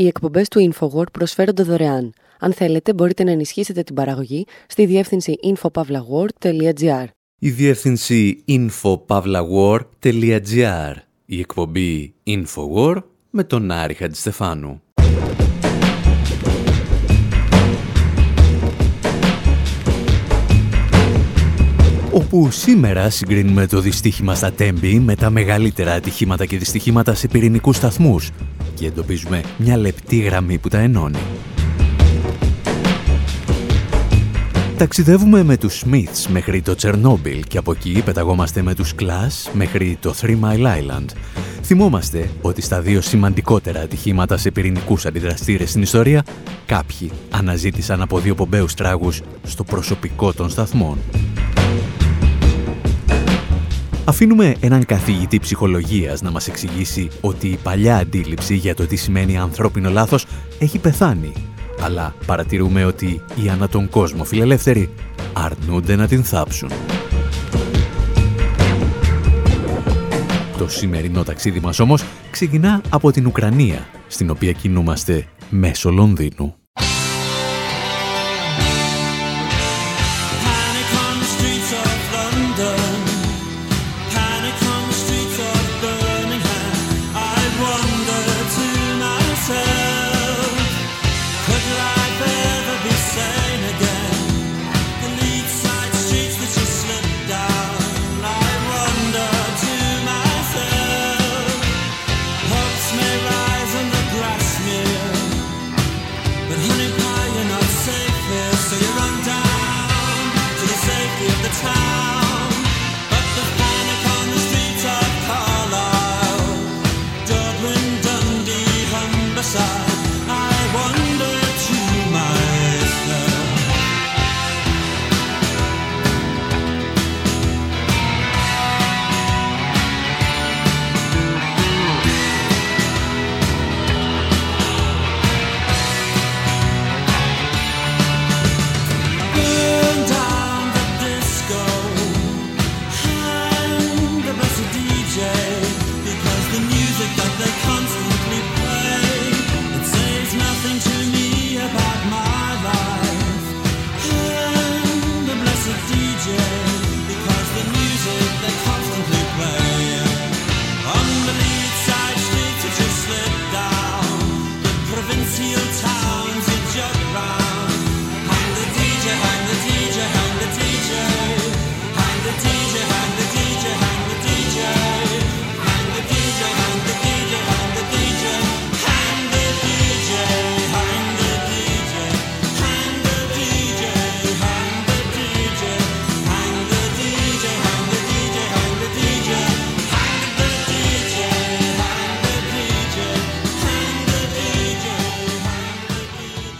Οι εκπομπές του InfoWord προσφέρονται δωρεάν. Αν θέλετε, μπορείτε να ενισχύσετε την παραγωγή στη διεύθυνση infopavlagor.gr. Η διεύθυνση infopavlagor.gr. Η εκπομπή InfoWord με τον Άρη Χατζηστεφάνου. όπου σήμερα συγκρίνουμε το δυστύχημα στα Τέμπη με τα μεγαλύτερα ατυχήματα και δυστυχήματα σε πυρηνικούς σταθμούς και εντοπίζουμε μια λεπτή γραμμή που τα ενώνει. Ταξιδεύουμε με τους Smiths μέχρι το Τσερνόμπιλ και από εκεί πεταγόμαστε με τους Clash μέχρι το Three Mile Island. Θυμόμαστε ότι στα δύο σημαντικότερα ατυχήματα σε πυρηνικούς αντιδραστήρες στην ιστορία κάποιοι αναζήτησαν από δύο πομπέους τράγους στο προσωπικό των σταθμών. Αφήνουμε έναν καθηγητή ψυχολογίας να μας εξηγήσει ότι η παλιά αντίληψη για το τι σημαίνει ανθρώπινο λάθος έχει πεθάνει. Αλλά παρατηρούμε ότι οι ανά τον κόσμο φιλελεύθεροι αρνούνται να την θάψουν. Το σημερινό ταξίδι μας όμως ξεκινά από την Ουκρανία, στην οποία κινούμαστε μέσω Λονδίνου.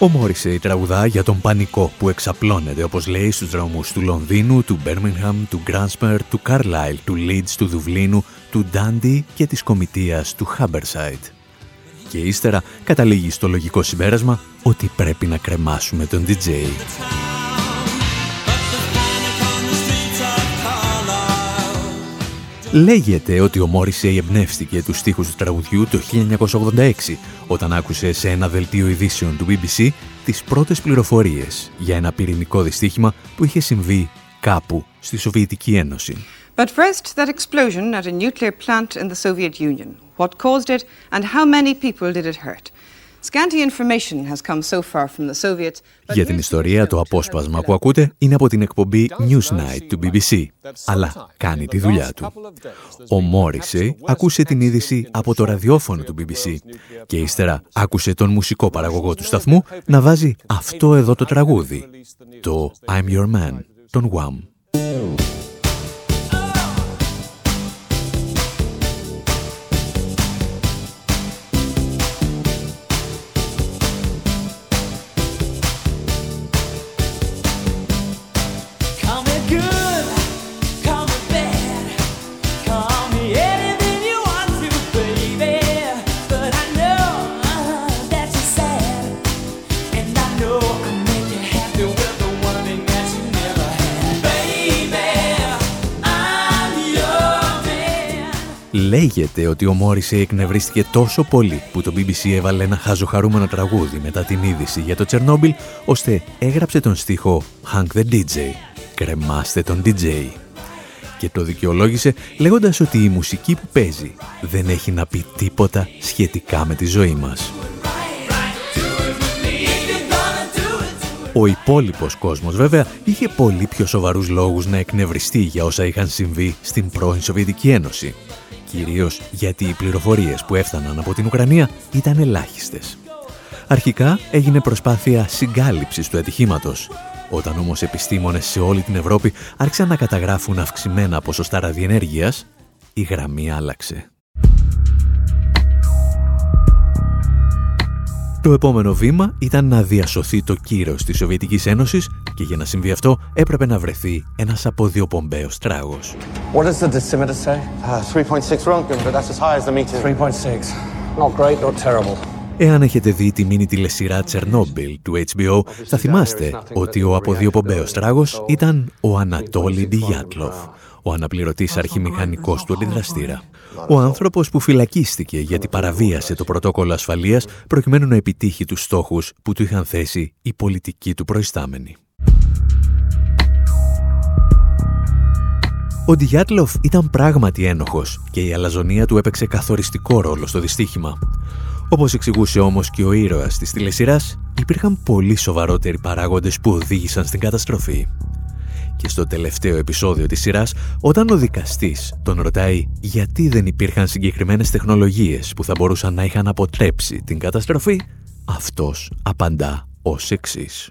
Ο Μόρισεϊ τραγουδά για τον πανικό που εξαπλώνεται, όπως λέει, στους δρόμους του Λονδίνου, του Μπέρμιγχαμ, του Γκράνσπερ, του Καρλάιλ, του Λίτς, του Δουβλίνου, του Ντάντι και της κομιτείας του Χάμπερσάιτ. Και ύστερα καταλήγει στο λογικό συμπέρασμα ότι πρέπει να κρεμάσουμε τον DJ. Λέγεται ότι ο Μόρισεϊ εμπνεύστηκε τους στίχους του τραγουδιού το 1986 όταν άκουσε σε ένα δελτίο ειδήσεων του BBC τις πρώτες πληροφορίες για ένα πυρηνικό δυστύχημα που είχε συμβεί κάπου στη Σοβιετική Ένωση. But first, that explosion at a nuclear plant in the Soviet Union. What caused it and how many people did it hurt? Για την ιστορία, το απόσπασμα που ακούτε είναι από την εκπομπή Newsnight του BBC, αλλά κάνει τη δουλειά του. Ο Μόρισε άκουσε την είδηση από το ραδιόφωνο του BBC και ύστερα άκουσε τον μουσικό παραγωγό του σταθμού να βάζει αυτό εδώ το τραγούδι, το I'm Your Man, τον Wham. Λέγεται ότι ο Μόρισε εκνευρίστηκε τόσο πολύ που το BBC έβαλε ένα χαζοχαρούμενο τραγούδι μετά την είδηση για το Τσερνόμπιλ, ώστε έγραψε τον στίχο «Hank the DJ», «Κρεμάστε τον DJ» και το δικαιολόγησε λέγοντας ότι η μουσική που παίζει δεν έχει να πει τίποτα σχετικά με τη ζωή μας. Ο υπόλοιπος κόσμος βέβαια είχε πολύ πιο σοβαρούς λόγους να εκνευριστεί για όσα είχαν συμβεί στην πρώην Σοβιετική Ένωση. Κυρίως γιατί οι πληροφορίες που έφταναν από την Ουκρανία ήταν ελάχιστες. Αρχικά έγινε προσπάθεια συγκάλυψης του ατυχήματος. Όταν όμως επιστήμονες σε όλη την Ευρώπη άρχισαν να καταγράφουν αυξημένα ποσοστά ραδιενέργειας, η γραμμή άλλαξε. Το επόμενο βήμα ήταν να διασωθεί το κύρος της Σοβιετικής Ένωσης και για να συμβεί αυτό έπρεπε να βρεθεί ένας αποδιοπομπαίος τράγος. What does the dosimeter say? Uh, 3.6 Röntgen, but that's as high as the meter. 3.6. Not great, not terrible. Εάν έχετε δει τη μήνυ τηλεσυρά Τσερνόμπιλ του HBO, θα θυμάστε ότι ο αποδιοπομπαίος τράγος ήταν ο Ανατόλη Ντιγιάτλοφ, ο αναπληρωτής αρχιμηχανικός του αντιδραστήρα. Ο άνθρωπος που φυλακίστηκε γιατί παραβίασε το πρωτόκολλο ασφαλείας προκειμένου να επιτύχει τους στόχους που του είχαν θέσει οι πολιτικοί του προϊστάμενοι. Ο Ντιγιάτλοφ ήταν πράγματι ένοχος και η αλαζονία του έπαιξε καθοριστικό ρόλο στο δυστύχημα. Όπως εξηγούσε όμως και ο ήρωας της τηλεσυράς, υπήρχαν πολύ σοβαρότεροι παράγοντες που οδήγησαν στην καταστροφή. Και στο τελευταίο επεισόδιο της σειράς, όταν ο δικαστής τον ρωτάει γιατί δεν υπήρχαν συγκεκριμένες τεχνολογίες που θα μπορούσαν να είχαν αποτρέψει την καταστροφή, αυτός απαντά ως εξής.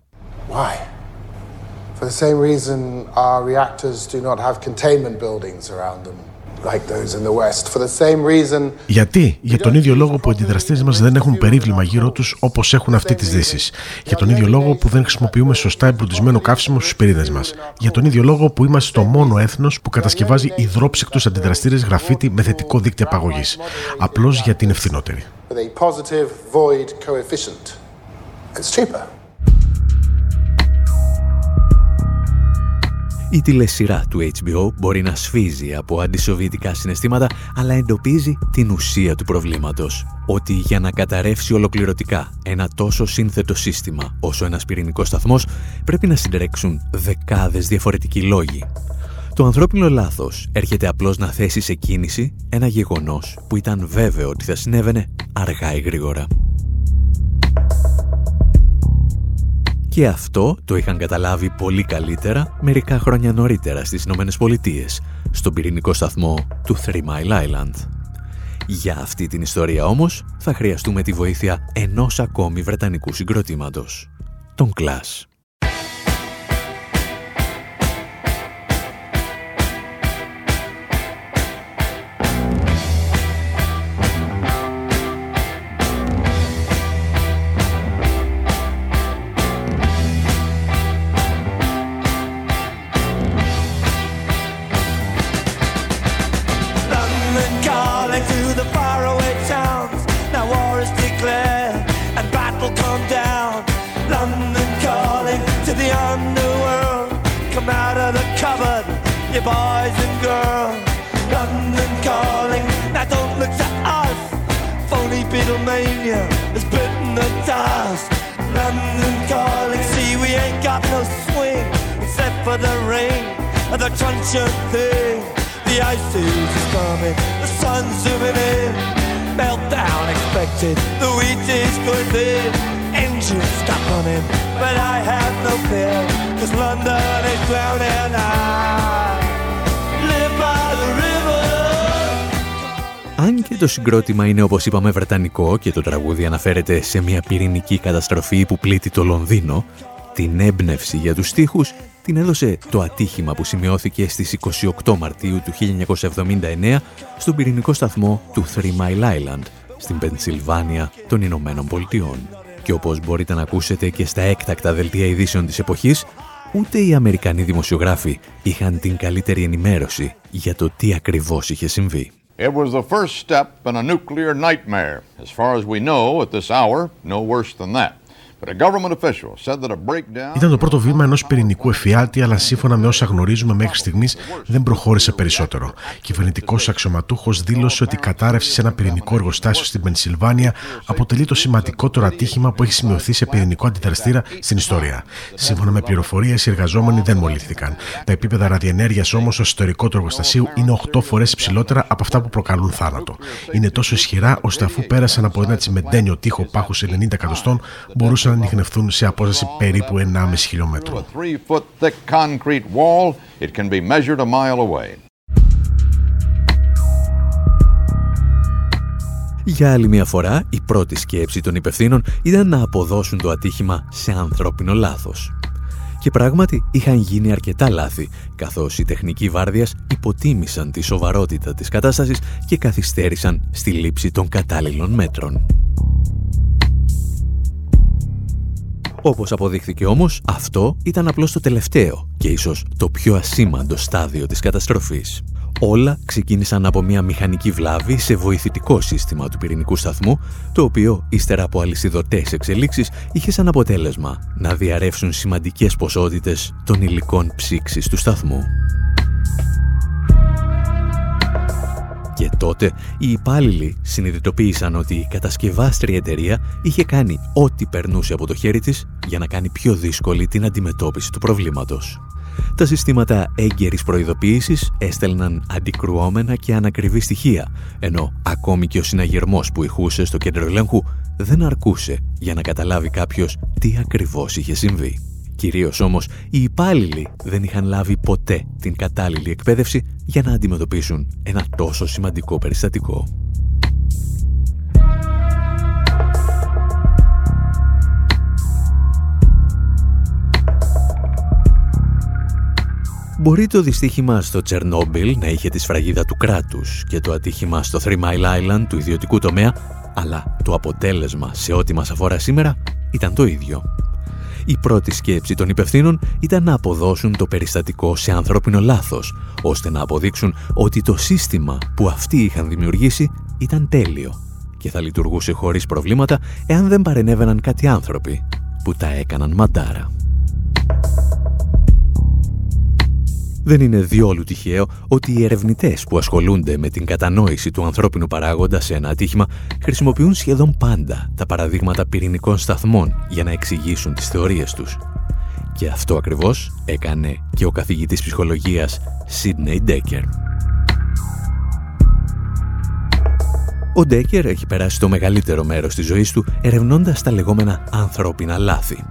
Why? For the same reason our reactors do not have containment buildings around them. Γιατί, για τον ίδιο λόγο που οι αντιδραστές μας δεν έχουν περίβλημα γύρω τους όπως έχουν αυτοί τη Δύση. Για τον ίδιο λόγο που δεν χρησιμοποιούμε σωστά εμπλουτισμένο καύσιμο στους πυρήνες μας. Για τον ίδιο λόγο που είμαστε το μόνο έθνος που κατασκευάζει υδρόψυκτους αντιδραστήρες γραφίτι με θετικό δίκτυο απαγωγής. Απλώς γιατί είναι ευθυνότερη. Η τηλεσυρά του HBO μπορεί να σφίζει από αντισοβιετικά συναισθήματα, αλλά εντοπίζει την ουσία του προβλήματος. Ότι για να καταρρεύσει ολοκληρωτικά ένα τόσο σύνθετο σύστημα όσο ένας πυρηνικός σταθμός, πρέπει να συντρέξουν δεκάδες διαφορετικοί λόγοι. Το ανθρώπινο λάθος έρχεται απλώς να θέσει σε κίνηση ένα γεγονός που ήταν βέβαιο ότι θα συνέβαινε αργά ή γρήγορα. Και αυτό το είχαν καταλάβει πολύ καλύτερα μερικά χρόνια νωρίτερα στις Ηνωμένες Πολιτείες, στον πυρηνικό σταθμό του Three Mile Island. Για αυτή την ιστορία όμως θα χρειαστούμε τη βοήθεια ενός ακόμη βρετανικού συγκροτήματος, τον Clash. boys and girls. London calling, now don't look to us. Phony Beatlemania has bitten the dust. London calling, see we ain't got no swing except for the rain and the crunch of thing. The ice is coming, the sun's zooming in. Meltdown expected, the wheat is good in. Engines stop running, but I have no fear, cause London is drowning. I το συγκρότημα είναι όπως είπαμε βρετανικό και το τραγούδι αναφέρεται σε μια πυρηνική καταστροφή που πλήττει το Λονδίνο, την έμπνευση για τους στίχους την έδωσε το ατύχημα που σημειώθηκε στις 28 Μαρτίου του 1979 στον πυρηνικό σταθμό του Three Mile Island, στην Πενσιλβάνια των Ηνωμένων Πολιτειών. Και όπως μπορείτε να ακούσετε και στα έκτακτα δελτία ειδήσεων της εποχής, ούτε οι Αμερικανοί δημοσιογράφοι είχαν την καλύτερη ενημέρωση για το τι ακριβώς είχε συμβεί. It was the first step in a nuclear nightmare. As far as we know at this hour, no worse than that. Ήταν το πρώτο βήμα ενός πυρηνικού εφιάλτη, αλλά σύμφωνα με όσα γνωρίζουμε μέχρι στιγμής δεν προχώρησε περισσότερο. Κυβερνητικός αξιωματούχος δήλωσε ότι η κατάρρευση σε ένα πυρηνικό εργοστάσιο στην Πενσιλβάνια αποτελεί το σημαντικότερο ατύχημα που έχει σημειωθεί σε πυρηνικό αντιδραστήρα στην ιστορία. Σύμφωνα με πληροφορίες, οι εργαζόμενοι δεν μολύθηκαν. Τα επίπεδα ραδιενέργειας όμως στο ιστορικό του εργοστασίου είναι 8 φορές υψηλότερα από αυτά που προκαλούν θάνατο. Είναι τόσο ισχυρά ώστε αφού πέρασαν από ένα τσιμεντένιο τείχο πάχους 90 εκατοστών, μπορούσαν να ανοιχνευτούν σε απόσταση περίπου 1,5 χιλιόμετρο. Για άλλη μια φορά, η πρώτη σκέψη των υπευθύνων ήταν να αποδώσουν το ατύχημα σε ανθρώπινο λάθος. Και πράγματι είχαν γίνει αρκετά λάθη, καθώς οι τεχνικοί βάρδιας υποτίμησαν τη σοβαρότητα της κατάστασης και καθυστέρησαν στη λήψη των κατάλληλων μέτρων. Όπως αποδείχθηκε όμως, αυτό ήταν απλώς το τελευταίο και ίσως το πιο ασήμαντο στάδιο της καταστροφής. Όλα ξεκίνησαν από μια μηχανική βλάβη σε βοηθητικό σύστημα του πυρηνικού σταθμού, το οποίο, ύστερα από αλυσιδωτές εξελίξεις, είχε σαν αποτέλεσμα να διαρρεύσουν σημαντικές ποσότητες των υλικών ψήξης του σταθμού. Και τότε οι υπάλληλοι συνειδητοποίησαν ότι η κατασκευάστρια εταιρεία είχε κάνει ό,τι περνούσε από το χέρι της για να κάνει πιο δύσκολη την αντιμετώπιση του προβλήματος. Τα συστήματα έγκαιρης προειδοποίησης έστελναν αντικρουόμενα και ανακριβή στοιχεία, ενώ ακόμη και ο συναγερμός που ηχούσε στο κέντρο ελέγχου δεν αρκούσε για να καταλάβει κάποιος τι ακριβώς είχε συμβεί. Κυρίως όμως οι υπάλληλοι δεν είχαν λάβει ποτέ την κατάλληλη εκπαίδευση για να αντιμετωπίσουν ένα τόσο σημαντικό περιστατικό. Μπορεί το δυστύχημα στο Τσερνόμπιλ να είχε τη σφραγίδα του κράτους και το ατύχημα στο Three Mile Island του ιδιωτικού τομέα, αλλά το αποτέλεσμα σε ό,τι μας αφορά σήμερα ήταν το ίδιο. Η πρώτη σκέψη των υπευθύνων ήταν να αποδώσουν το περιστατικό σε ανθρώπινο λάθος, ώστε να αποδείξουν ότι το σύστημα που αυτοί είχαν δημιουργήσει ήταν τέλειο και θα λειτουργούσε χωρίς προβλήματα εάν δεν παρενέβαιναν κάτι άνθρωποι που τα έκαναν μαντάρα. Δεν είναι διόλου τυχαίο ότι οι ερευνητές που ασχολούνται με την κατανόηση του ανθρώπινου παράγοντα σε ένα ατύχημα χρησιμοποιούν σχεδόν πάντα τα παραδείγματα πυρηνικών σταθμών για να εξηγήσουν τις θεωρίες τους. Και αυτό ακριβώς έκανε και ο καθηγητής ψυχολογίας Sidney Decker. Ο Ντέκερ έχει περάσει το μεγαλύτερο μέρος της ζωής του ερευνώντας τα λεγόμενα ανθρώπινα λάθη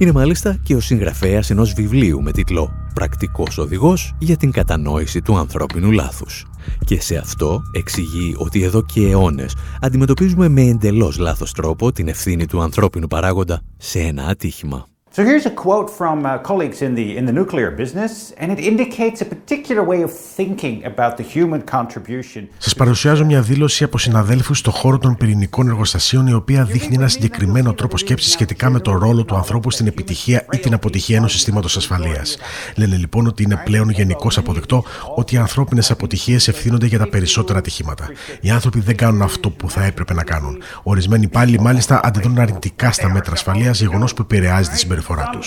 είναι μάλιστα και ο συγγραφέας ενός βιβλίου με τίτλο «Πρακτικός οδηγός για την κατανόηση του ανθρώπινου λάθους». Και σε αυτό εξηγεί ότι εδώ και αιώνες αντιμετωπίζουμε με εντελώς λάθος τρόπο την ευθύνη του ανθρώπινου παράγοντα σε ένα ατύχημα. So here's a quote from uh, colleagues in the, in the nuclear business, and it indicates a particular way of thinking about the human contribution. Σας παρουσιάζω μια δήλωση από συναδέλφους στο χώρο των πυρηνικών εργοστασίων, η οποία δείχνει ένα συγκεκριμένο τρόπο σκέψης σχετικά με το ρόλο του ανθρώπου στην επιτυχία ή την αποτυχία ενός συστήματος ασφαλείας. Λένε λοιπόν ότι είναι πλέον γενικώς αποδεκτό ότι οι ανθρώπινες αποτυχίες ευθύνονται για τα περισσότερα ατυχήματα. Οι άνθρωποι δεν κάνουν αυτό που θα έπρεπε να κάνουν. Ορισμένοι πάλι μάλιστα αντιδρούν αρνητικά στα μέτρα ασφαλείας, γεγονός που επηρεάζει τη συμπεριφορά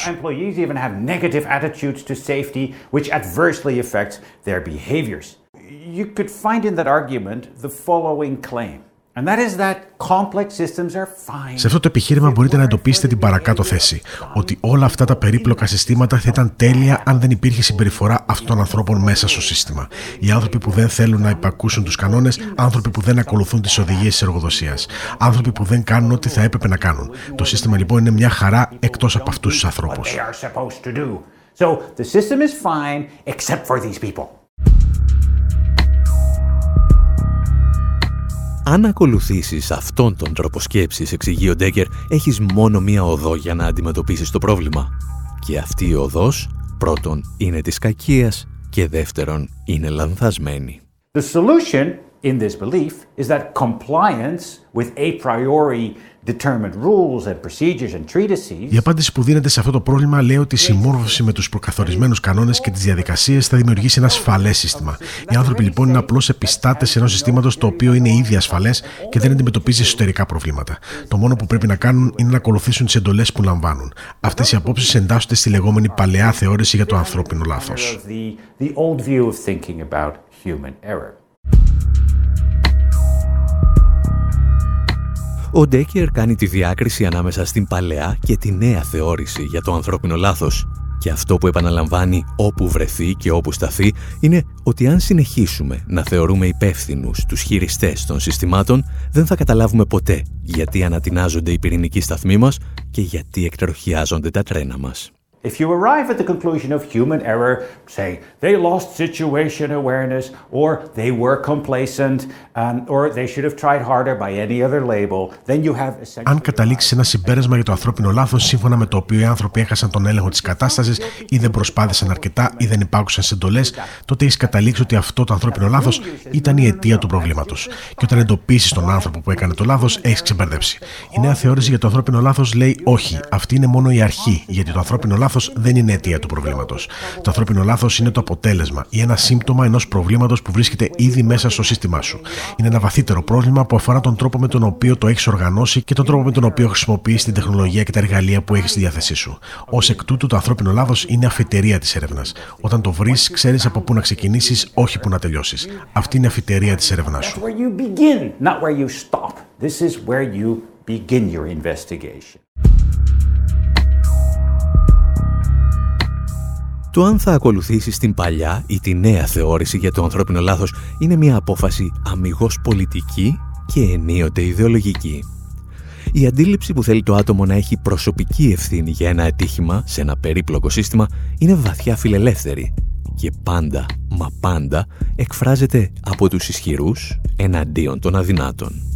Some employees even have negative attitudes to safety, which adversely affects their behaviors. You could find in that argument the following claim Σε αυτό το επιχείρημα μπορείτε να εντοπίσετε την παρακάτω θέση. Ότι όλα αυτά τα περίπλοκα συστήματα θα ήταν τέλεια αν δεν υπήρχε συμπεριφορά αυτών των ανθρώπων μέσα στο σύστημα. Οι άνθρωποι που δεν θέλουν να υπακούσουν τους κανόνες, άνθρωποι που δεν ακολουθούν τις οδηγίες της εργοδοσίας, άνθρωποι που δεν κάνουν ό,τι θα έπρεπε να κάνουν. Το σύστημα λοιπόν είναι μια χαρά εκτός από αυτούς τους ανθρώπους. Αν ακολουθήσεις αυτόν τον τρόπο σκέψης, εξηγεί ο Ντέκερ, έχεις μόνο μία οδό για να αντιμετωπίσεις το πρόβλημα. Και αυτή η οδός, πρώτον, είναι της κακίας και δεύτερον, είναι λανθασμένη. The solution in this belief is that compliance with a priori η απάντηση που δίνεται σε αυτό το πρόβλημα λέει ότι η συμμόρφωση με τους προκαθορισμένους κανόνες και τις διαδικασίες θα δημιουργήσει ένα ασφαλές σύστημα. Οι άνθρωποι λοιπόν είναι απλώς επιστάτες ενός συστήματος το οποίο είναι ήδη ασφαλές και δεν αντιμετωπίζει εσωτερικά προβλήματα. Το μόνο που πρέπει να κάνουν είναι να ακολουθήσουν τις εντολές που λαμβάνουν. Αυτές οι απόψεις εντάσσονται στη λεγόμενη παλαιά θεώρηση για το ανθρώπινο λάθος. Ο Ντέκερ κάνει τη διάκριση ανάμεσα στην παλαιά και τη νέα θεώρηση για το ανθρώπινο λάθος. Και αυτό που επαναλαμβάνει όπου βρεθεί και όπου σταθεί είναι ότι αν συνεχίσουμε να θεωρούμε υπεύθυνους τους χειριστές των συστημάτων δεν θα καταλάβουμε ποτέ γιατί ανατινάζονται οι πυρηνικοί σταθμοί μας και γιατί εκτροχιάζονται τα τρένα μας. If you arrive at the conclusion of human error, say they lost situation awareness, or they were complacent, and, or they should have tried harder by any other label, then you have Αν καταλήξει ένα συμπέρασμα για το ανθρώπινο λάθος, σύμφωνα με το οποίο οι άνθρωποι έχασαν τον έλεγχο της κατάστασης ή δεν προσπάθησαν αρκετά ή δεν υπάκουσαν σε εντολέ, τότε έχεις καταλήξει ότι αυτό το ανθρώπινο λάθος ήταν η αιτία του προβλήματος. Και όταν εντοπίσεις τον άνθρωπο που έκανε το λάθος, έχεις ξεμπερδέψει. Η νέα θεώρηση για το ανθρώπινο λάθος λέει όχι, αυτή είναι μόνο η αρχή, γιατί το ανθρώπινο λάθος λάθος δεν είναι αιτία του προβλήματος. Το ανθρώπινο λάθος είναι το αποτέλεσμα ή ένα σύμπτωμα ενός προβλήματος που βρίσκεται ήδη μέσα στο σύστημά σου. Είναι ένα βαθύτερο πρόβλημα που αφορά τον τρόπο με τον οποίο το έχεις οργανώσει και τον τρόπο με τον οποίο χρησιμοποιείς την τεχνολογία και τα εργαλεία που έχεις στη διάθεσή σου. Ω εκ τούτου, το ανθρώπινο λάθος είναι αφιτερία της έρευνας. Όταν το βρεις, ξέρεις από πού να ξεκινήσεις, όχι πού να τελειώσεις. Αυτή είναι η αφιτερία της έρευνάς σου. This is where you begin your investigation. Το αν θα ακολουθήσεις την παλιά ή τη νέα θεώρηση για το ανθρώπινο λάθος είναι μια απόφαση αμυγός πολιτική και ενίοτε ιδεολογική. Η αντίληψη που θέλει το άτομο να έχει προσωπική ευθύνη για ένα ατύχημα σε ένα περίπλοκο σύστημα είναι βαθιά φιλελεύθερη και πάντα, μα πάντα, εκφράζεται από τους ισχυρούς εναντίον των αδυνάτων.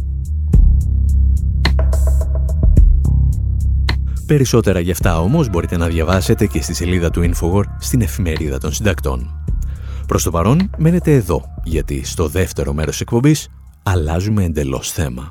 Περισσότερα γι' αυτά όμως μπορείτε να διαβάσετε και στη σελίδα του Infowar στην εφημερίδα των συντακτών. Προς το παρόν μένετε εδώ, γιατί στο δεύτερο μέρος της εκπομπής αλλάζουμε εντελώς θέμα.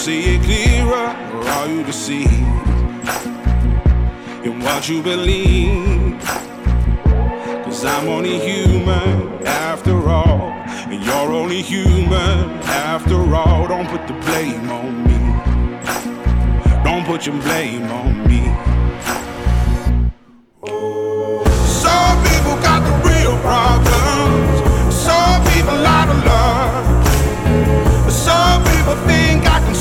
See it clearer or are you deceived in what you believe? Cause I'm only human after all, and you're only human after all. Don't put the blame on me. Don't put your blame on me. Some people got the real problems. Some people out of love. Some people think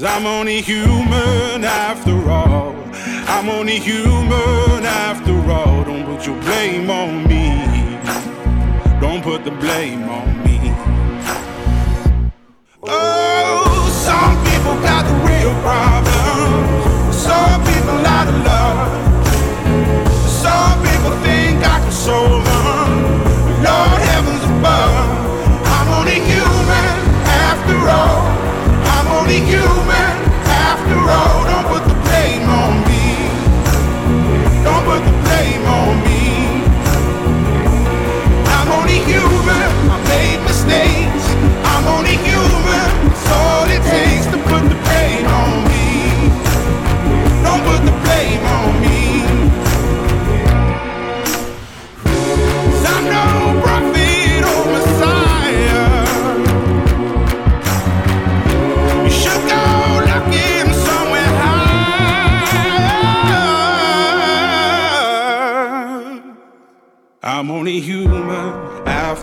Cause I'm only human after all. I'm only human after all. Don't put your blame on me. Don't put the blame on me. Oh, some people got the real problems. Some people out of love. Some people think I can solve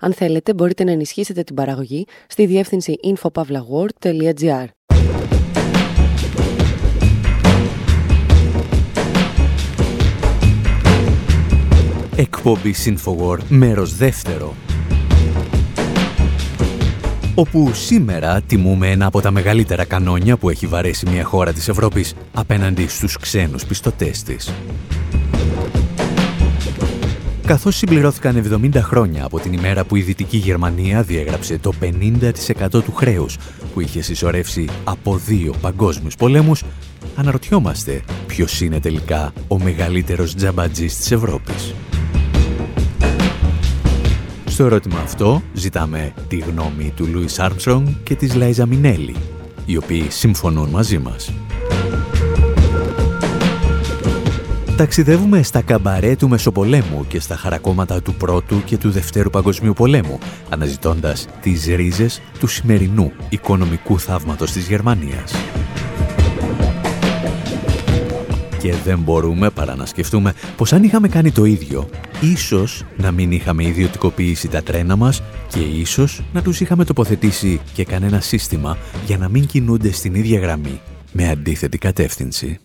Αν θέλετε, μπορείτε να ενισχύσετε την παραγωγή στη διεύθυνση infopavlagor.gr. Εκπομπή Infowar, μέρος δεύτερο. Όπου σήμερα τιμούμε ένα από τα μεγαλύτερα κανόνια που έχει βαρέσει μια χώρα της Ευρώπης απέναντι στους ξένους πιστωτές της. Καθώς συμπληρώθηκαν 70 χρόνια από την ημέρα που η Δυτική Γερμανία διέγραψε το 50% του χρέους που είχε συσσωρεύσει από δύο παγκόσμιους πολέμους, αναρωτιόμαστε ποιος είναι τελικά ο μεγαλύτερος τζαμπατζής της Ευρώπης. Στο ερώτημα αυτό ζητάμε τη γνώμη του Λούις Άρμστρονγκ και της Λάιζα Μινέλη, οι οποίοι συμφωνούν μαζί μας. Ταξιδεύουμε στα καμπαρέ του Μεσοπολέμου και στα χαρακόμματα του Πρώτου και του Δευτέρου Παγκοσμίου Πολέμου, αναζητώντας τις ρίζες του σημερινού οικονομικού θαύματος της Γερμανίας. Και δεν μπορούμε παρά να σκεφτούμε πως αν είχαμε κάνει το ίδιο, ίσως να μην είχαμε ιδιωτικοποιήσει τα τρένα μας και ίσως να τους είχαμε τοποθετήσει και κανένα σύστημα για να μην κινούνται στην ίδια γραμμή με αντίθετη κατεύθυνση.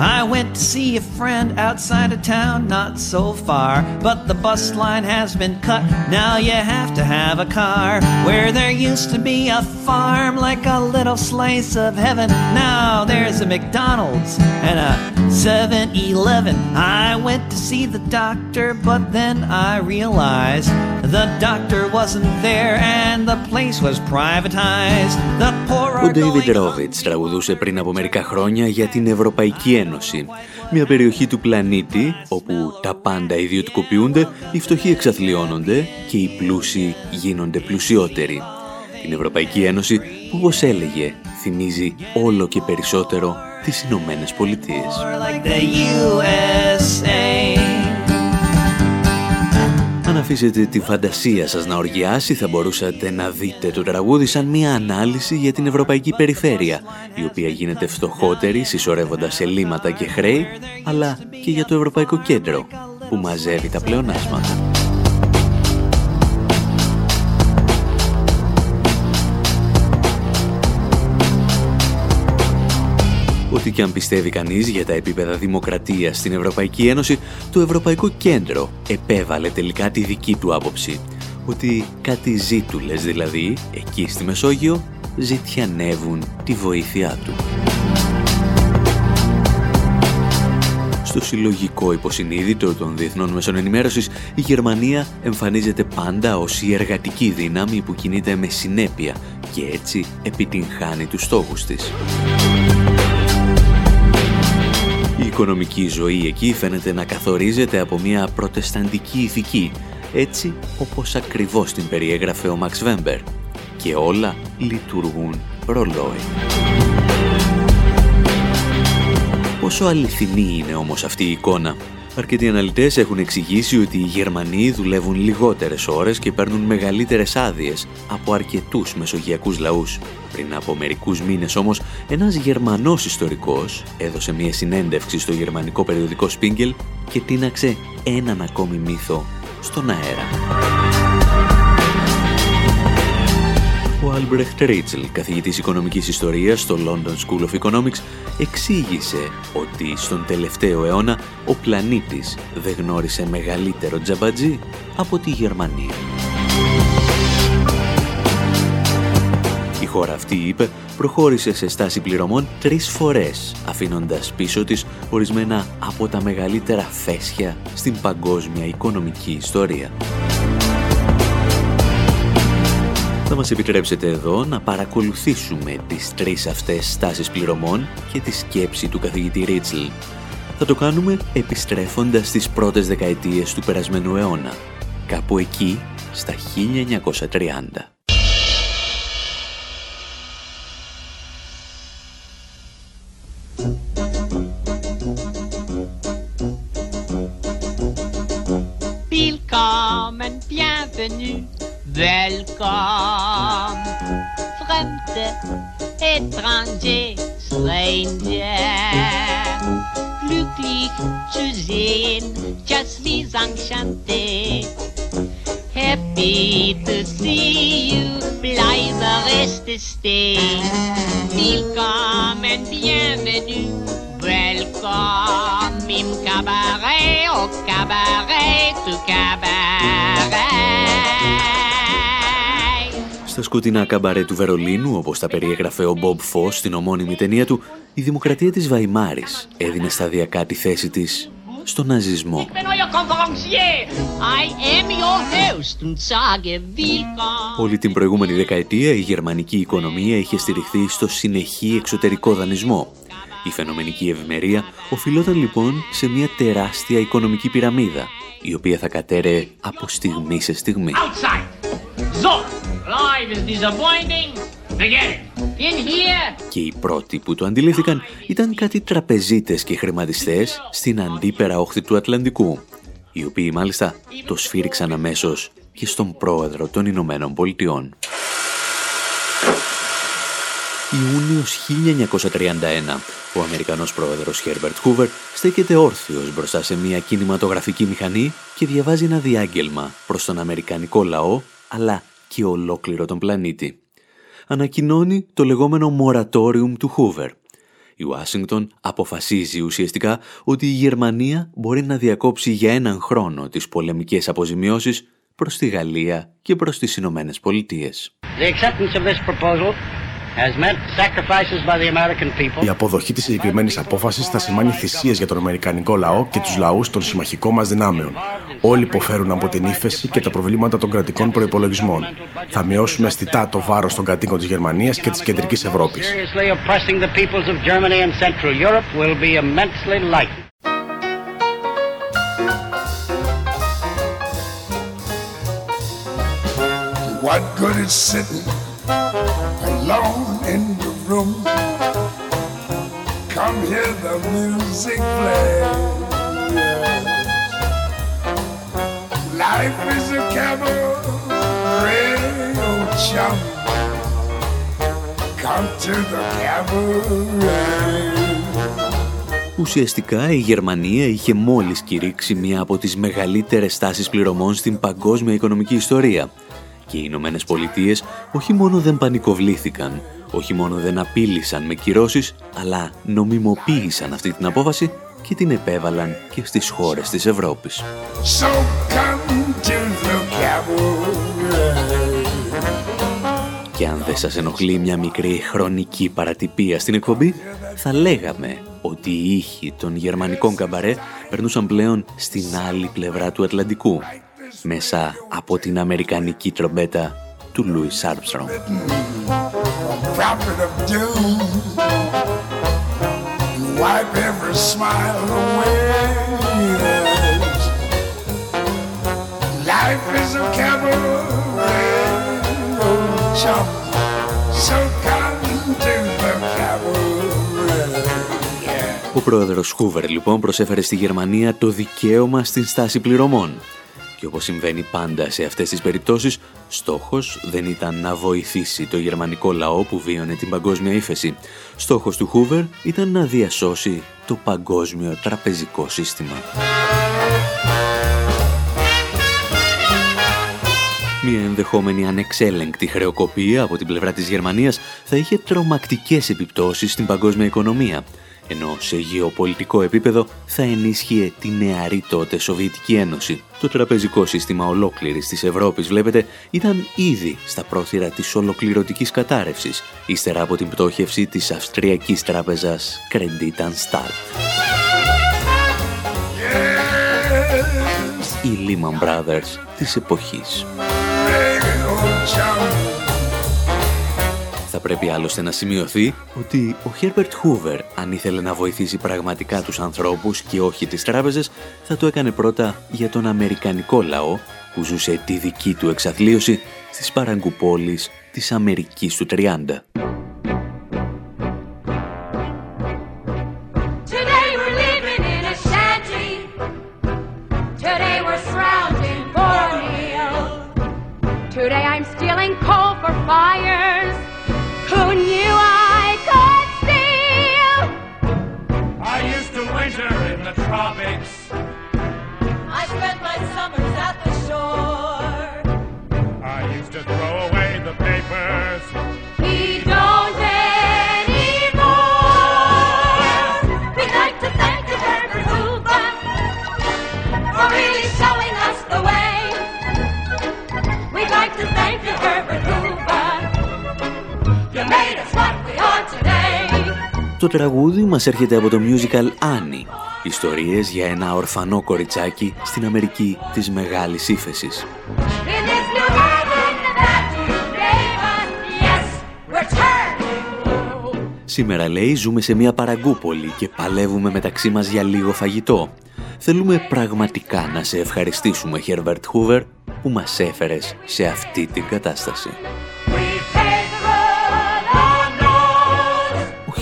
I went to see a friend outside of town, not so far, but the bus line has been cut. Now you have to have a car. Where there used to be a farm like a little slice of heaven, now there's a McDonald's and a 7-Eleven. I went to see the doctor, but then I realized the doctor wasn't there and the place was privatized. The poor Ο David Rovitz τραγουδούσε πριν από μερικά χρόνια για την Ευρωπαϊκή Ένωση. Μια περιοχή του πλανήτη όπου τα πάντα ιδιωτικοποιούνται, οι φτωχοί εξαθλιώνονται και οι πλούσιοι γίνονται πλουσιότεροι. Την Ευρωπαϊκή Ένωση που όπως έλεγε θυμίζει όλο και περισσότερο τις Ηνωμένες Πολιτείες. Αφήσετε τη φαντασία σας να οργιάσει, θα μπορούσατε να δείτε το τραγούδι σαν μια ανάλυση για την ευρωπαϊκή περιφέρεια, η οποία γίνεται φτωχότερη συσσωρεύοντας ελλείμματα και χρέη, αλλά και για το Ευρωπαϊκό Κέντρο, που μαζεύει τα πλεονάσματα. Ό,τι και αν πιστεύει κανείς για τα επίπεδα δημοκρατίας στην Ευρωπαϊκή Ένωση, το Ευρωπαϊκό Κέντρο επέβαλε τελικά τη δική του άποψη. Ότι κάτι ζήτουλες δηλαδή, εκεί στη Μεσόγειο, ζητιανεύουν τη βοήθειά του. Στο συλλογικό υποσυνείδητο των διεθνών μέσων ενημέρωσης, η Γερμανία εμφανίζεται πάντα ως η εργατική δύναμη που κινείται με συνέπεια και έτσι επιτυγχάνει τους στόχους της. Η οικονομική ζωή εκεί φαίνεται να καθορίζεται από μια προτεσταντική ηθική, έτσι όπως ακριβώς την περιέγραφε ο Μαξ Βέμπερ. Και όλα λειτουργούν ρολόι. Πόσο αληθινή είναι όμως αυτή η εικόνα; Αρκετοί αναλυτές έχουν εξηγήσει ότι οι Γερμανοί δουλεύουν λιγότερες ώρες και παίρνουν μεγαλύτερες άδειες από αρκετούς μεσογειακούς λαούς. Πριν από μερικούς μήνες όμως, ένας Γερμανός ιστορικός έδωσε μια συνέντευξη στο γερμανικό περιοδικό Spiegel και τίναξε έναν ακόμη μύθο στον αέρα. Ο Άλμπρεχτ Ρίτσελ, καθηγητής οικονομικής ιστορίας στο London School of Economics, εξήγησε ότι στον τελευταίο αιώνα ο πλανήτης δεν γνώρισε μεγαλύτερο τζαμπατζή από τη Γερμανία. Η χώρα αυτή, είπε, προχώρησε σε στάση πληρωμών τρεις φορές, αφήνοντας πίσω της ορισμένα από τα μεγαλύτερα φέσια στην παγκόσμια οικονομική ιστορία. Θα μας επιτρέψετε εδώ να παρακολουθήσουμε τις τρεις αυτές στάσεις πληρωμών και τη σκέψη του καθηγητή Ρίτσλ. Θα το κάνουμε επιστρέφοντας στις πρώτες δεκαετίες του περασμένου αιώνα. Κάπου εκεί στα 1930. Willkommen, bienvenue, Welkom, vreemde, étranger, stranger. Glücklich zu sehen, just wie enchanté. Happy to see you, bleibe reste stehen. Willkommen, bienvenue, welcome im cabaret, au cabaret, tout Cabaret. Στα σκοτεινά καμπαρέ του Βερολίνου, όπως τα περιέγραφε ο Μπομπ Φως στην ομώνυμη ταινία του, η δημοκρατία της Βαϊμάρης έδινε σταδιακά τη θέση της στο ναζισμό. Ich bin euer Konferencier. I am your host und sage willkommen. Όλη την προηγούμενη δεκαετία η γερμανική οικονομία είχε στηριχθεί στο συνεχή εξωτερικό δανεισμό. Η φαινομενική ευημερία οφειλόταν λοιπόν σε μια τεράστια οικονομική πυραμίδα, η οποία θα κατέρεε από στιγμή σε στιγμή. Outside. So, life is disappointing. Forget it. In here. Και οι πρώτοι που το αντιλήφθηκαν ήταν κάτι τραπεζίτες και χρηματιστές στην αντίπερα όχθη του Ατλαντικού, οι οποίοι μάλιστα το σφύριξαν αμέσως και στον πρόεδρο των Ηνωμένων Πολιτειών. Ιούνιος 1931, ο Αμερικανός πρόεδρος Herbert Hoover στέκεται όρθιος μπροστά σε μια κινηματογραφική μηχανή και διαβάζει ένα διάγγελμα προς τον Αμερικανικό λαό, αλλά και ολόκληρο τον πλανήτη. Ανακοινώνει το λεγόμενο μορατόριουμ του Hoover. Η Ουάσιγκτον αποφασίζει ουσιαστικά ότι η Γερμανία μπορεί να διακόψει για έναν χρόνο τις πολεμικές αποζημιώσεις προς τη Γαλλία και προς τις Ηνωμένες Πολιτείες. The acceptance of this proposal has meant sacrifices by the American people. Η αποδοχή της συγκεκριμένης απόφασης θα σημάνει θυσίες για τον Αμερικανικό λαό και τους λαούς των συμμαχικών μας δυνάμεων. Όλοι υποφέρουν από την ύφεση και τα προβλήματα των κρατικών προπολογισμών. Θα μειώσουμε αισθητά το βάρος των κατοίκων της Γερμανίας και της κεντρικής Ευρώπης. Seriously oppressing the peoples of Germany and Central Europe will be immensely lightened. What good is sitting alone in the room? Come hear the music play. Life is a cabaret, oh chum. Come to the cabaret. Ουσιαστικά η Γερμανία είχε μόλις κηρύξει μία από τις μεγαλύτερες τάσεις πληρωμών στην παγκόσμια οικονομική ιστορία. Και οι Ηνωμένες Πολιτείες όχι μόνο δεν πανικοβλήθηκαν, όχι μόνο δεν απείλησαν με κυρώσεις, αλλά νομιμοποίησαν αυτή την απόφαση και την επέβαλαν και στις χώρες της Ευρώπης. So come to the cabaret. Και αν δεν σας ενοχλεί μια μικρή χρονική παρατυπία στην εκπομπή, θα λέγαμε ότι οι ήχοι των γερμανικών καμπαρέ περνούσαν πλέον στην άλλη πλευρά του Ατλαντικού, μέσα από την αμερικανική τρομπέτα του Λούις Άρμστρονγκ. prophet of doom and wipe every smile away. Life is a cabaret, oh chum, so come to the cabaret. Yeah. Ο πρόεδρος Χούβερ λοιπόν προσέφερε στη Γερμανία το δικαίωμα στην στάση πληρωμών. Και όπως συμβαίνει πάντα σε αυτές τις περιπτώσεις, στόχος δεν ήταν να βοηθήσει το γερμανικό λαό που βίωνε την παγκόσμια ύφεση. Στόχος του Χούβερ ήταν να διασώσει το παγκόσμιο τραπεζικό σύστημα. Μια ενδεχόμενη ανεξέλεγκτη χρεοκοπία από την πλευρά της Γερμανίας θα είχε τρομακτικές επιπτώσεις στην παγκόσμια οικονομία, ενώ σε γεωπολιτικό επίπεδο θα ενίσχυε τη νεαρή τότε Σοβιετική Ένωση. Το τραπεζικό σύστημα ολόκληρης της Ευρώπης, βλέπετε, ήταν ήδη στα πρόθυρα της ολοκληρωτικής κατάρρευσης, ύστερα από την πτώχευση της Αυστριακής τράπεζας Credit Start. Οι Lehman Brothers της εποχής. Oh chum, Θα πρέπει άλλωστε να σημειωθεί ότι ο Herbert Hoover, αν ήθελε να βοηθήσει πραγματικά τους ανθρώπους και όχι τις τράπεζες, θα το έκανε πρώτα για τον Αμερικανικό λαό που ζούσε τη δική του εξαθλίωση στις παραγκουπόλεις της Αμερικής του 30. tropics. I spent my summers at the shore. I used to throw away the papers. We don't anymore. We'd like to thank you, Herbert Hoover, for really showing us the way. We'd like to thank you, Herbert Hoover. You made us what we are today. Το τραγούδι μας έρχεται από το musical Annie, ιστορίες για ένα ορφανό κοριτσάκι στην Αμερική της Μεγάλης Ήφεσης. Σήμερα λέει ζούμε σε μια παραγκούπολη και παλεύουμε μεταξύ μας για λίγο φαγητό. Θέλουμε πραγματικά να σε ευχαριστήσουμε Herbert Hoover που μας έφερες σε αυτή την κατάσταση.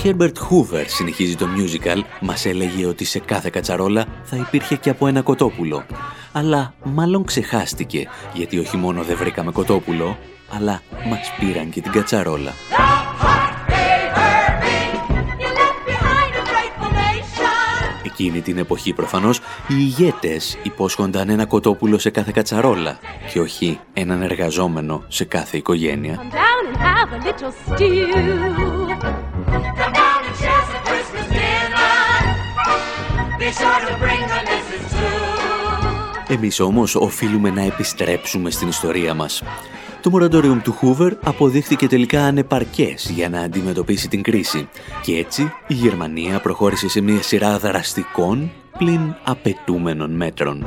Herbert Hoover συνεχίζει το musical, μας έλεγε ότι σε κάθε κατσαρόλα θα υπήρχε και από ένα κοτόπουλο. Αλλά μάλλον ξεχάστηκε, γιατί όχι μόνο δεν βρήκαμε κοτόπουλο, αλλά μας πήραν και την κατσαρόλα. Εκείνη την εποχή προφανώς οι ηγέτες υπόσχονταν ένα κοτόπουλο σε κάθε κατσαρόλα και όχι έναν εργαζόμενο σε κάθε οικογένεια. Εμείς όμως οφείλουμε να επιστρέψουμε στην ιστορία μας. Το μορατόριουμ του Χούβερ αποδείχθηκε τελικά ανεπαρκές για να αντιμετωπίσει την κρίση και έτσι η Γερμανία προχώρησε σε μια σειρά δραστικών πλην απαιτούμενων μέτρων.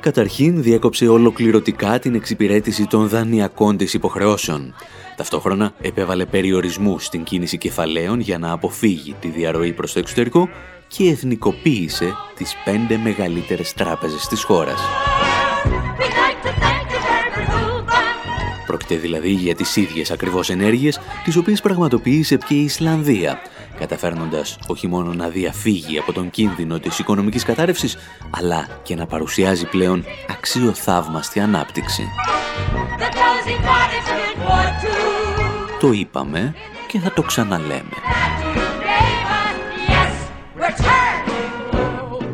Καταρχήν διέκοψε ολοκληρωτικά την εξυπηρέτηση των δανειακών της υποχρεώσεων. Ταυτόχρονα επέβαλε περιορισμούς στην κίνηση κεφαλαίων για να αποφύγει τη διαρροή προς το εξωτερικό και εθνικοποίησε τις πέντε μεγαλύτερες τράπεζες της χώρας. Πρόκειται δηλαδή για τις ίδιες ακριβώς ενέργειες, τις οποίες πραγματοποίησε και η Ισλανδία, καταφέρνοντας όχι μόνο να διαφύγει από τον κίνδυνο της οικονομικής κατάρρευσης, αλλά και να παρουσιάζει πλέον αξιοθαύμαστη ανάπτυξη. Το είπαμε και θα το ξαναλέμε.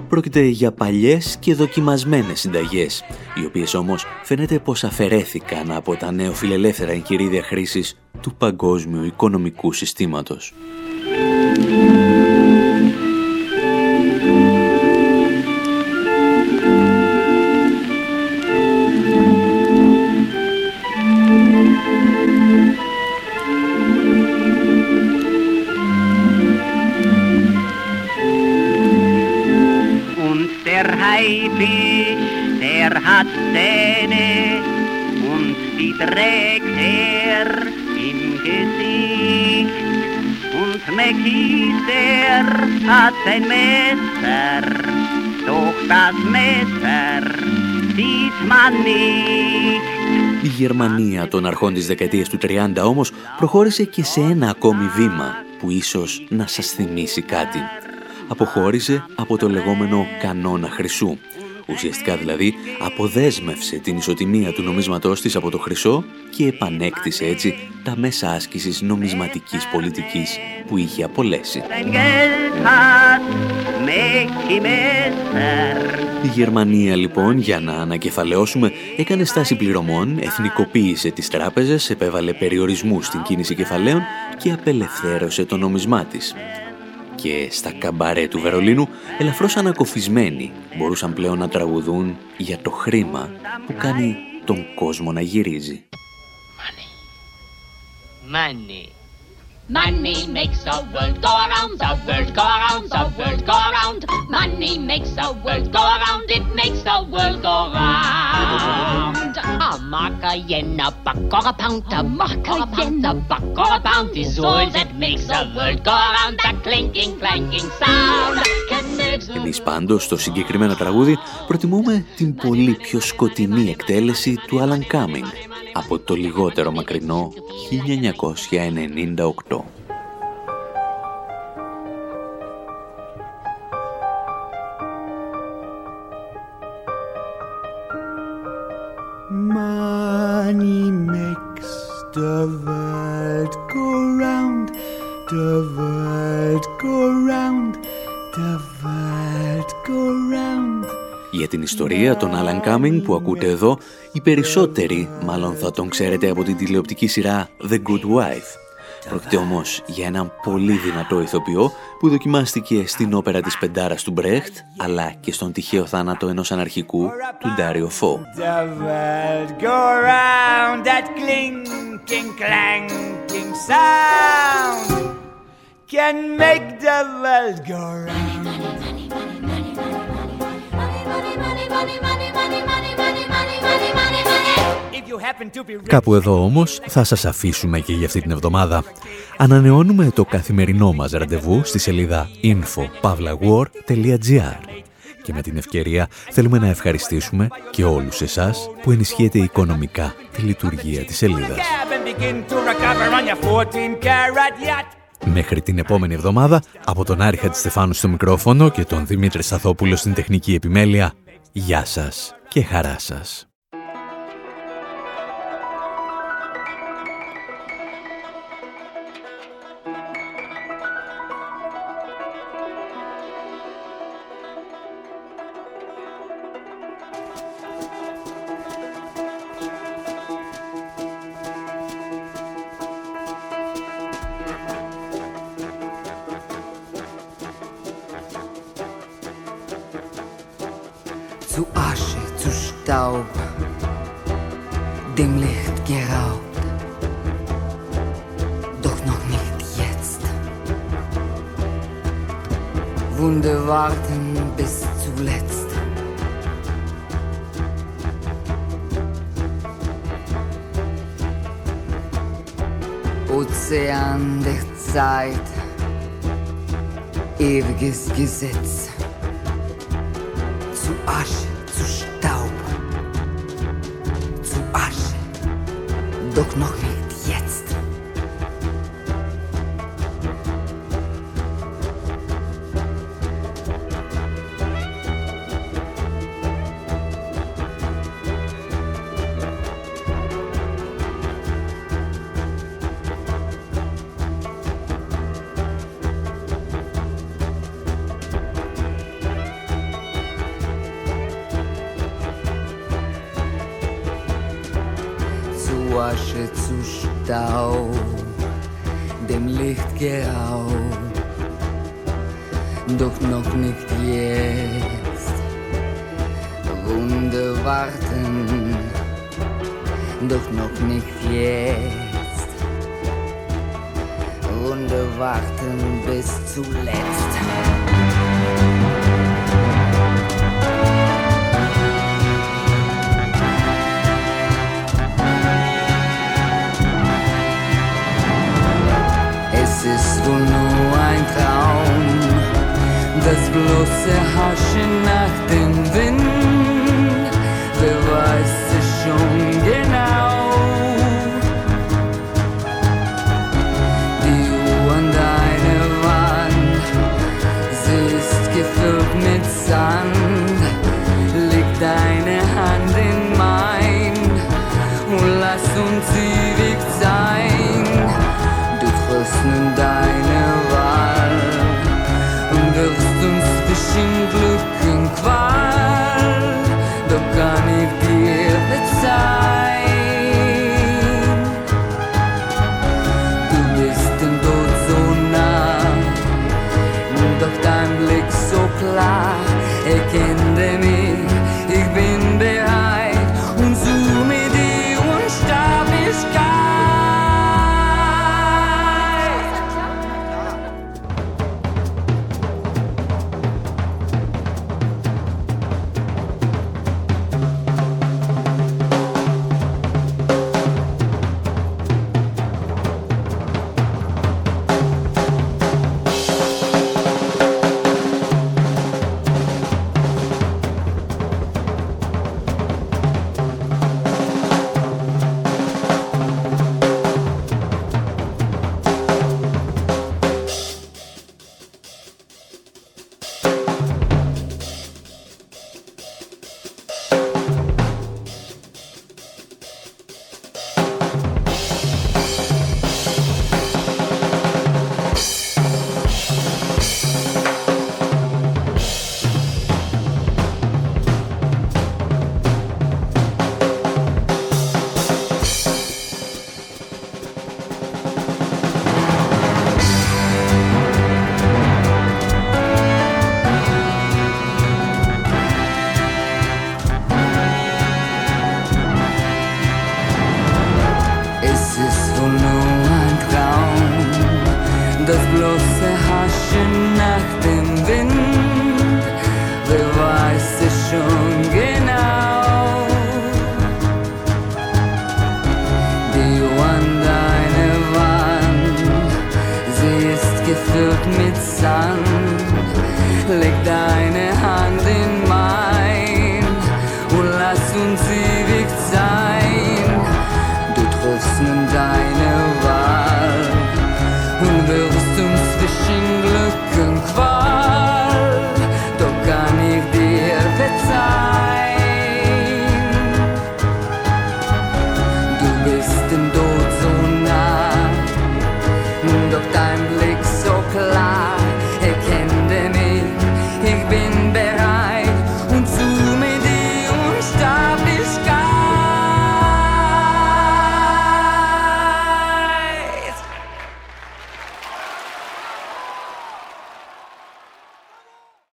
Πρόκειται για παλιές και δοκιμασμένες συνταγές, οι οποίες όμως φαίνεται πως αφαιρέθηκαν από τα νεοφιλελεύθερα εγχειρίδια χρήσης του παγκόσμιου οικονομικού συστήματος. Er hat Zähne und die trägt er im Gesicht. Und Mekis, er hat ein Messer, doch das Messer sieht man nicht. Η Γερμανία των αρχών της δεκαετίας του 30 όμως προχώρησε και σε ένα ακόμη βήμα που ίσως να σας θυμίσει κάτι. Αποχώρησε από το λεγόμενο κανόνα χρυσού Ουσιαστικά δηλαδή αποδέσμευσε την ισοτιμία του νομίσματός της από το χρυσό και επανέκτησε έτσι τα μέσα άσκησης νομισματικής πολιτικής που είχε απολέσει. Η Γερμανία λοιπόν για να ανακεφαλαιώσουμε έκανε στάση πληρωμών, εθνικοποίησε τις τράπεζες, επέβαλε περιορισμούς στην κίνηση κεφαλαίων και απελευθέρωσε το νομισμά της και στα καμπαρέ του Βερολίνου, ελαφρώς ανακοφισμένοι, μπορούσαν πλέον να τραγουδούν για το χρήμα που κάνει τον κόσμο να γυρίζει. Money. Money. Money makes the world go around, the world go around, the world go around. Money makes the world go around, it makes the world go round. A mark a yen, a buck or a pound, a mark a yen, a buck or a pound is all that makes the world go around. That clinking, clanking sound can make Εμείς πάντως στο συγκεκριμένο τραγούδι προτιμούμε την πολύ πιο σκοτεινή εκτέλεση του Alan Cumming από το λιγότερο μακρινό 1998. Money makes the world go round, the world go round, the world go round. Για την ιστορία των Alan Cumming που ακούτε εδώ, οι περισσότεροι μάλλον θα τον ξέρετε από την τηλεοπτική σειρά The Good Wife. Πρόκειται όμως για έναν πολύ δυνατό ηθοποιό που δοκιμάστηκε στην όπερα της Πεντάρας του Μπρέχτ, αλλά και στον τυχαίο θάνατο ενός αναρχικού του Ντάριο Φω. The world go round, that clinking, clanking sound can make the world go round. Κάπου εδώ όμως θα σας αφήσουμε και για αυτή την εβδομάδα. Ανανεώνουμε το καθημερινό μας ραντεβού στη σελίδα info.pavlawar.gr και με την ευκαιρία θέλουμε να ευχαριστήσουμε και όλους εσάς που ενισχύετε οικονομικά τη λειτουργία της σελίδας. cab and begin to recover on your 14 karat yacht. Μέχρι την επόμενη εβδομάδα, από τον Άρη Χατζηστεφάνου στο μικρόφωνο και τον Δημήτρη Σαθόπουλο στην τεχνική επιμέλεια, γεια σας και χαρά σας. Staub, dem Licht geraubt. Doch noch nicht jetzt. Wunde warten bis zuletzt. Ozean der Zeit, ewiges Gesetz unutmak yok. Zu Asche, zu Staub, dem Licht geraubt, doch noch nicht jetzt. Wunde warten, doch noch nicht jetzt. Wunde warten bis zuletzt. Wohl nur ein Traum, das bloße Haschen nach dem Wind.